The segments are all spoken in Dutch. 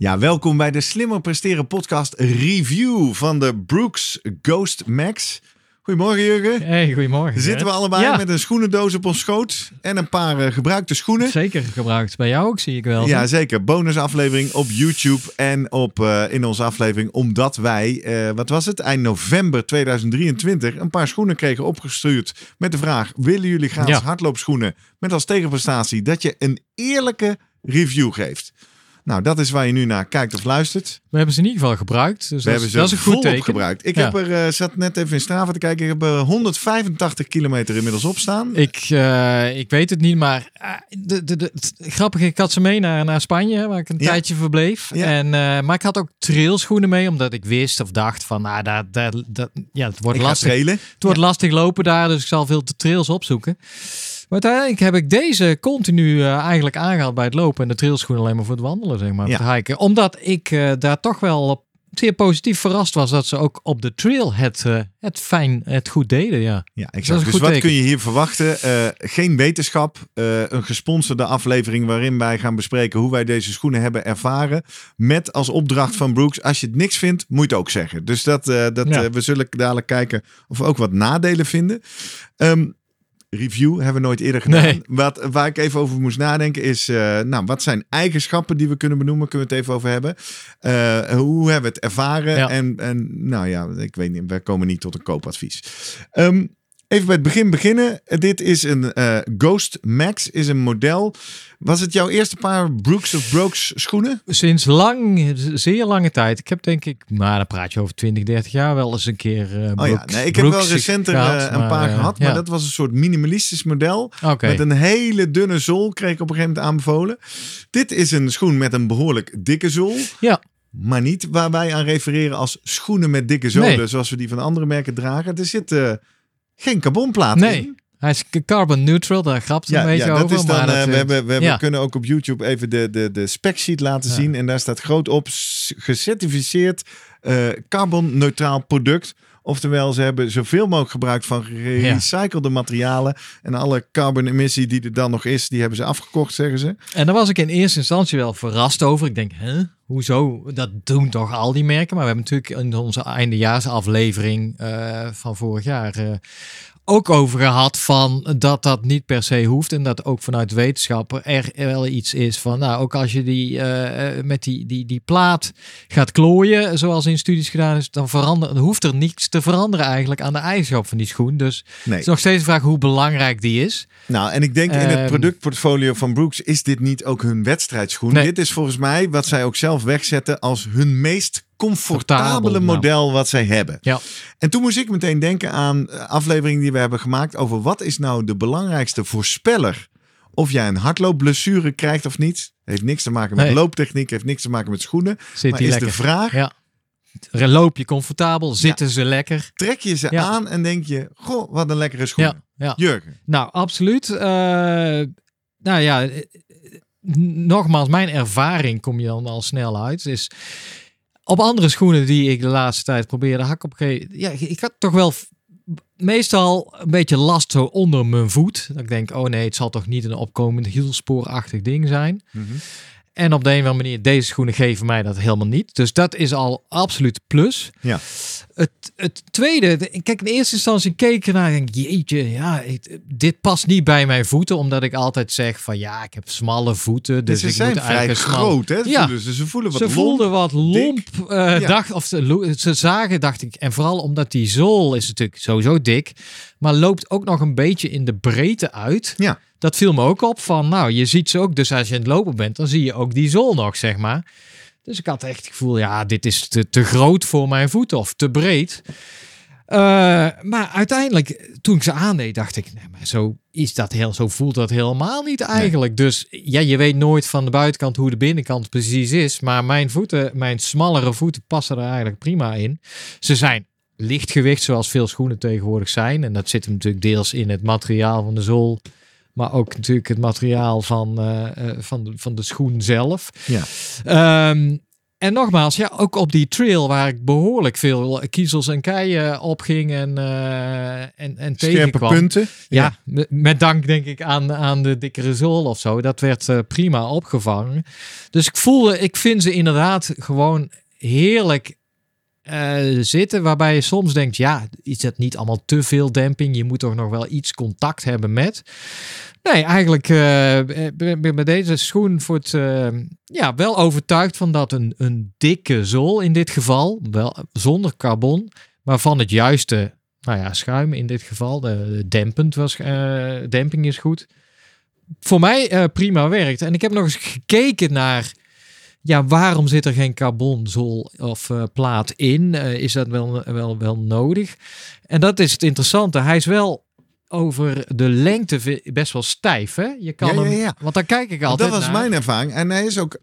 Ja, welkom bij de Slimmer Presteren podcast review van de Brooks Ghost Max. Goedemorgen Jurgen. Hey, goedemorgen. Zitten we allebei Ja. met een schoenendoos op ons schoot en een paar eh, gebruikte schoenen. Zeker gebruikt. Bij jou ook, zie ik wel. Ja, zeker. Bonusaflevering op YouTube en op, eh, in onze aflevering. Omdat wij, eh, wat was het, eind november 2023 een paar schoenen kregen opgestuurd. Met de vraag, willen jullie gratis Ja. hardloopschoenen met als tegenprestatie dat je een eerlijke review geeft? Nou, dat is waar je nu naar kijkt of luistert. We hebben ze in ieder geval gebruikt. Dus We dat, hebben ze dat is een goed teken. gebruikt. Ik Ja. heb er, eh, zat net even in Strava te kijken. Ik heb er 185 kilometer inmiddels op staan. Ik, eh, ik weet het niet, maar eh, de, de, de, het grappige, ik had ze mee naar, naar Spanje, waar ik een Ja. tijdje verbleef. Ja. En, maar ik had ook trailschoenen mee, omdat ik wist of dacht van, nou, daar, daar, dat, ja, het wordt ik lastig. Het wordt lastig lopen daar, dus ik zal veel trails opzoeken. Maar uiteindelijk heb ik deze continu eh, eigenlijk aangehaald bij het lopen en de trailschoen alleen maar voor het wandelen, zeg maar, Ja. het hiken. Omdat ik eh, daar toch wel zeer positief verrast was dat ze ook op de trail het, eh, het fijn, het goed deden, ja. Exact. Dus wat teken. kun je hier verwachten? Geen wetenschap. een gesponsorde aflevering waarin wij gaan bespreken hoe wij deze schoenen hebben ervaren. Met als opdracht van Brooks, als je het niks vindt, moet je het ook zeggen. Dus dat, dat, Ja. we zullen dadelijk kijken of we ook wat nadelen vinden. Ehm, review hebben we nooit eerder gedaan. Nee. Wat, waar ik even over moest nadenken is, eh, nou, wat zijn eigenschappen die we kunnen benoemen? Kunnen we het even over hebben? Eh, hoe hebben we het ervaren? Ja. En, en nou ja, ik weet niet, we komen niet tot een koopadvies. Ehm, even bij het begin beginnen. Dit is een eh, Ghost Max, is een model. Was het jouw eerste paar Brooks of Brooks schoenen? Sinds lang, zeer lange tijd. Ik heb denk ik, maar dan praat je over 20, 30 jaar wel eens een keer eh Oh ja, Brooks- nee, ik heb wel Brooks recenter gehad, eh, een paar eh, gehad, ja. maar dat was een soort minimalistisch model. Met een hele dunne zool, kreeg ik op een gegeven moment aanbevolen. Dit is een schoen met een behoorlijk dikke zool. Ja. Maar niet waar wij aan refereren als schoenen met dikke zolen, Nee. zoals we die van andere merken dragen. Er zit eh, geen carbonplaat Nee. in. Hij is carbon neutral, daar grapt Ja, een beetje ja dat over. is dan, maar dat, eh, we hebben, we hebben, ja. kunnen ook op YouTube even de, de, de spec sheet laten zien. En daar staat groot op gecertificeerd eh carbon-neutraal product. Oftewel, ze hebben zoveel mogelijk gebruik van gerecyclede materialen. En alle carbon-emissie die er dan nog is, die hebben ze afgekocht, zeggen ze. En daar was ik in eerste instantie wel verrast over. Ik denk, hè, hoezo? Dat doen toch al die merken? Maar we hebben natuurlijk in onze eindejaarsaflevering eh van vorig jaar eh, ook over gehad van dat dat niet per se hoeft. En dat ook vanuit wetenschappen er wel iets is van, nou, ook als je die met die, die, die plaat gaat klooien, zoals in studies gedaan is, dan, verandert, dan hoeft er niets te veranderen eigenlijk aan de eigenschap van die schoen. Dus het Nee. is nog steeds de vraag hoe belangrijk die is. Nou, en ik denk in het Ehm. productportfolio van Brooks is dit niet ook hun wedstrijdschoen. Nee. Dit is volgens mij wat zij ook zelf wegzetten als hun meest comfortabele Comfortabel, model wat zij hebben. Ja. En toen moest ik meteen denken aan eh, afleveringen die we hebben gemaakt over wat is nou de belangrijkste voorspeller of jij een hardloopblessure krijgt of niet. Heeft niks te maken met Nee. looptechniek, heeft niks te maken met schoenen. Zit maar is lekker. de vraag, Ja. Loop je comfortabel? Zitten ze lekker? trek je ze Ja. aan en denk je, goh, wat een lekkere schoen. Ja. Jurgen. Nou, absoluut. Eh, nou ja, eh, nogmaals, mijn ervaring kom je dan al snel uit. Is op andere schoenen die ik de laatste tijd probeerde, had ik op ja, ik had toch wel meestal een beetje last zo onder mijn voet. Dat ik denk, oh nee, het zal toch niet een opkomend hielspoorachtig ding zijn. Mhm. En op de een of andere manier, deze schoenen geven mij dat helemaal niet. Dus dat is al absoluut plus. Ja. Het, het tweede, de- kijk, in eerste instantie keek ik ernaar en denk, jeetje, ja, ik- dit past niet bij mijn voeten. Omdat ik altijd zeg van, ja, ik heb smalle voeten. Dus ze ik zijn moet vrij eigenlijk groot, hè? Ja. Voelen ze, ze voelen wat ze lomp. voelden wat lomp, eh, Ja. dacht, of ze, ze zagen, dacht ik. En vooral omdat die zool is natuurlijk sowieso dik, maar loopt ook nog een beetje in de breedte uit. Ja. Dat viel me ook op van, nou, je ziet ze ook, dus als je aan het lopen bent, dan zie je ook die zool nog, zeg maar. Dus ik had echt het gevoel, ja, dit is te, te groot voor mijn voeten of te breed. Eh, maar uiteindelijk, toen ik ze aandeed, dacht ik, nee, maar zo is dat heel, zo voelt dat helemaal niet eigenlijk. Dus ja, je weet nooit van de buitenkant hoe de binnenkant precies is. Maar mijn voeten, mijn smallere voeten passen er eigenlijk prima in. Ze zijn lichtgewicht, zoals veel schoenen tegenwoordig zijn. En dat zit hem natuurlijk deels in het materiaal van de zool. Maar ook natuurlijk het materiaal van, eh, eh, van, de, van de schoen zelf. Ja. Ehm, en nogmaals, ja, ook op die trail waar ik behoorlijk veel kiezels en keien op ging en, uh, en, en Scherpe tegenkwam. punten. Ja, met- met dank denk ik aan, aan de dikkere zool of zo. Dat werd eh, prima opgevangen. Dus ik voelde, ik vind ze inderdaad gewoon heerlijk eh, zitten. Waarbij je soms denkt, ja, is dat niet allemaal te veel demping? Je moet toch nog wel iets contact hebben met. Nee, eigenlijk eh, ben ik met deze schoen voor het, eh, ja, wel overtuigd van dat een, een dikke zool in dit geval, wel zonder carbon, maar van het juiste nou ja, schuim in dit geval. De, de dempend was, demping is goed. Voor mij prima werkt. En ik heb nog eens gekeken naar, ja, waarom zit er geen carbonzool of eh, plaat in? Eh, is dat wel, wel, wel nodig? En dat is het interessante. Hij is wel over de lengte best wel stijf, hè? Je kan Ja, ja, hem, ja. want daar kijk ik altijd Dat was naar. mijn ervaring. En hij is ook,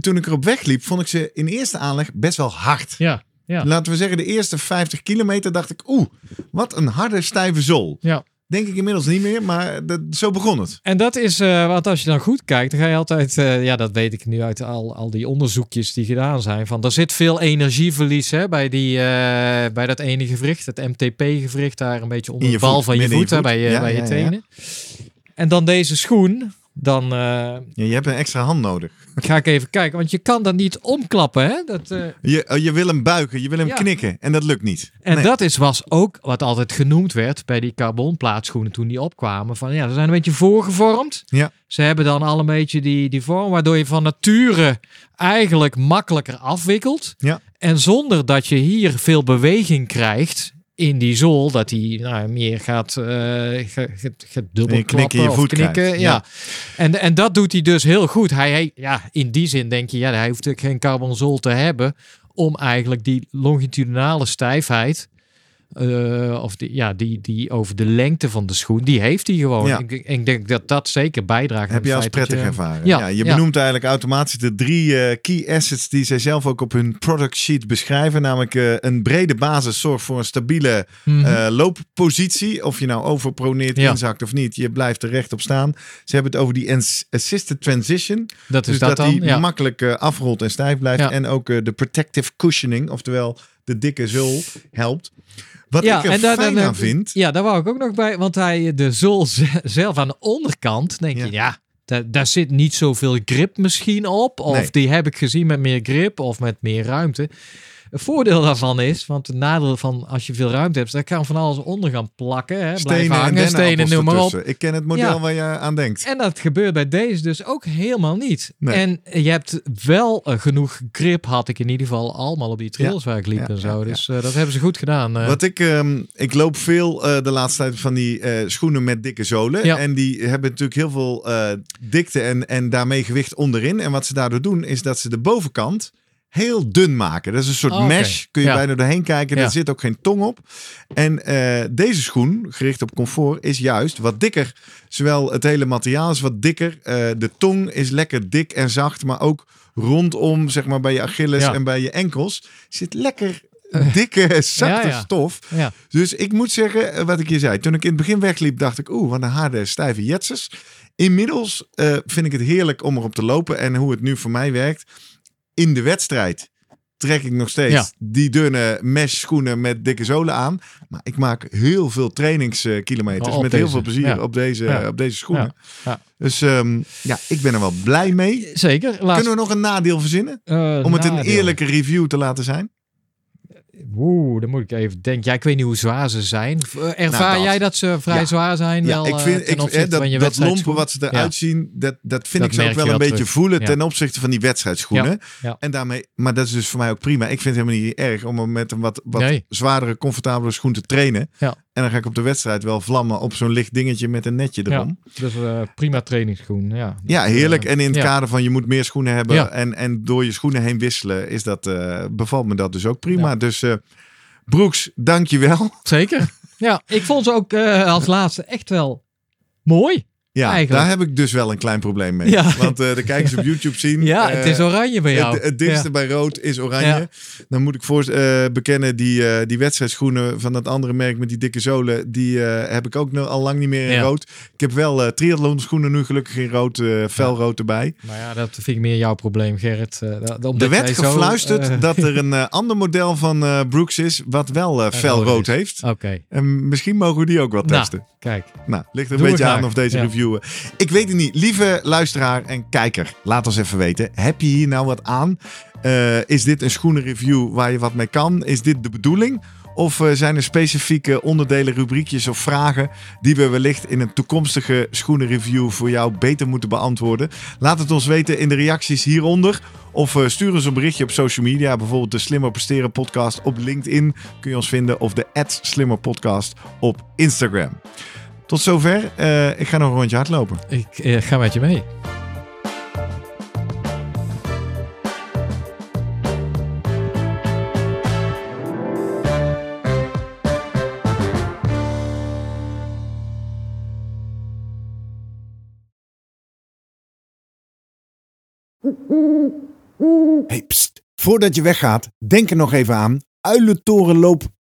toen ik erop wegliep, vond ik ze in eerste aanleg best wel hard. Ja, ja. Laten we zeggen, de eerste 50 kilometer dacht ik, oeh, wat een harde, stijve zool. ja. Denk ik inmiddels niet meer, maar dat, zo begon het. En dat is, eh want als je dan goed kijkt, dan ga je altijd, eh, ja, dat weet ik nu uit al, al die onderzoekjes die gedaan zijn, van er zit veel energieverlies hè, bij, die, eh, bij dat ene gewricht, het MTP-gewricht, daar een beetje onder de bal voet, van je midden in voet, je hè, voet. bij je, Ja, bij je ja, ja. tenen. En dan deze schoen, dan eh, Ja, je hebt een extra hand nodig. ga ik even kijken, want je kan dat niet omklappen. Hè? Dat, eh, Je, oh, je wil hem buigen, je wil hem Ja. knikken en dat lukt niet. En Nee. dat is, was ook wat altijd genoemd werd bij die carbonplaatschoenen toen die opkwamen. Van ja, ze zijn een beetje voorgevormd. Ja. Ze hebben dan al een beetje die, die vorm waardoor je van nature eigenlijk makkelijker afwikkelt. Ja. En zonder dat je hier veel beweging krijgt in die zool, dat die nou, meer gaat, eh gaat, gaat, gaat dubbel je of voet knikken. Ja. ja. En, en dat doet hij dus heel goed. Hij, hij, ja, in die zin denk je, ja, hij hoeft geen carbonzool te hebben om eigenlijk die longitudinale stijfheid, eh, of die, ja, die, die over de lengte van de schoen, die heeft hij gewoon. Ja. Ik, ik denk dat dat zeker bijdraagt. Heb je als prettig je- ervaren. Ja, Ja, je ja. benoemt eigenlijk automatisch de drie eh, key assets die zij zelf ook op hun product sheet beschrijven. Namelijk eh, een brede basis zorgt voor een stabiele Mhm. looppositie. Of je nou overproneert, inzakt of niet. Je blijft er recht op staan. Ze hebben het over die assisted transition. dat is Dus dat, dat, dan. die makkelijk afrolt en stijf blijft. En ook de protective cushioning, oftewel de dikke zool, helpt. Wat Ja, ik er daar- fijn dan, aan eh, vind... Ja, daar wou ik ook nog bij. Want hij, de zool ze- zelf aan de onderkant, denk Ja. je, ja, daar, daar zit niet zoveel grip misschien op. Of Nee. die heb ik gezien met meer grip of met meer ruimte. Een voordeel daarvan is, want het nadeel van als je veel ruimte hebt, daar kan van alles onder gaan plakken. Hè, Stenen en hangen, stenen, dennenappels noem maar op. Ik ken het model Ja. waar je aan denkt. En dat gebeurt bij deze dus ook helemaal niet. Nee. En je hebt wel eh, genoeg grip, had ik in ieder geval allemaal op die trails waar ik liep Ja, en zo. Dus eh, dat hebben ze goed gedaan. eh. Wat ik, ehm, ik loop veel de laatste tijd van die schoenen met dikke zolen. En die hebben natuurlijk heel veel dikte en, en daarmee gewicht onderin. En wat ze daardoor doen, is dat ze de bovenkant heel dun maken. Dat is een soort Oh, mesh. Kun je Ja. bijna doorheen kijken. Ja. Er zit ook geen tong op. En eh, deze schoen, gericht op comfort, is juist wat dikker. Zowel het hele materiaal is wat dikker. eh, de tong is lekker dik en zacht. Maar ook rondom, zeg maar bij je Achilles Ja. en bij je enkels, zit lekker dikke, zachte ja. stof. ja. Dus ik moet zeggen, eh, wat ik je zei. Toen ik in het begin wegliep, dacht ik, oeh, wat een harde, stijve jetsers. Inmiddels vind ik het heerlijk om erop te lopen. En hoe het nu voor mij werkt. In de wedstrijd trek ik nog steeds Ja. die dunne mesh schoenen met dikke zolen aan. Maar ik maak heel veel trainingskilometers Oh, op met heel veel plezier Ja. op, deze, Ja. op deze schoenen. Ja. Dus ehm, ja, ik ben er wel blij mee. Zeker. Laatst, Kunnen we nog een nadeel verzinnen? eh, Om het een eerlijke review te laten zijn? Oeh, dan moet ik even denken. Ja, ik weet niet hoe zwaar ze zijn. Eh, Ervaar Nou, dat. jij dat ze vrij Ja. zwaar zijn? Ja, wel, ik eh, vind ten ik, hè, dat, van je dat lompen wat ze eruit zien, dat, dat vind Dat ik ze ook wel een beetje terug. voelen ten opzichte van die wedstrijdschoenen. En, daarmee, maar dat is dus voor mij ook prima. Ik vind het helemaal niet erg om met een wat, wat Nee. zwaardere, comfortabele schoen te trainen. Ja. En dan ga ik op de wedstrijd wel vlammen op zo'n licht dingetje met een netje erom. Dus eh, prima trainingsschoen. Ja, Ja, Dus, heerlijk. eh, En in het ja. kader van je moet meer schoenen hebben. Ja. En, en door je schoenen heen wisselen, is dat, eh, bevalt me dat dus ook prima. Ja. Dus eh Broeks, dankjewel. Zeker. Ja, ik vond ze ook eh, als laatste echt wel mooi. Ja, Eigenlijk. daar heb ik dus wel een klein probleem mee. Ja. Want eh dan kijken ze op YouTube zien. Ja, eh, het is oranje bij jou. Het, het dichtste Ja. bij rood is oranje. Ja. Dan moet ik voor, eh, bekennen, die, eh, die wedstrijdschoenen van dat andere merk met die dikke zolen, die eh, heb ik ook al lang niet meer in rood. Ik heb wel eh triathlon schoenen nu gelukkig in rood, eh felrood erbij. Maar ja, dat vind ik meer jouw probleem, Gerrit. Eh, Er jij zo, gefluisterd eh, dat er een eh, ander model van eh, Brooks is, wat wel eh, felrood heeft. Oké, En misschien mogen we die ook wel Nou, testen. kijk. Nou, ligt er een beetje aan of deze Ja. Ik weet het niet. Lieve luisteraar en kijker, laat ons even weten. Heb je hier nou wat aan? Eh, is dit een schoenenreview waar je wat mee kan? Is dit de bedoeling? Of eh, zijn er specifieke onderdelen, rubriekjes of vragen die we wellicht in een toekomstige schoenenreview voor jou beter moeten beantwoorden? Laat het ons weten in de reacties hieronder. Of eh, stuur ons een berichtje op social media. Bijvoorbeeld de Slimmer Presteren podcast op LinkedIn kun je ons vinden. Of de Slimmer podcast op Instagram. Tot zover. Eh, ik ga nog een rondje hardlopen. Ik eh, ga met je mee. Hey, pst. Voordat je weggaat, denk er nog even aan. uilentorenloop.nl.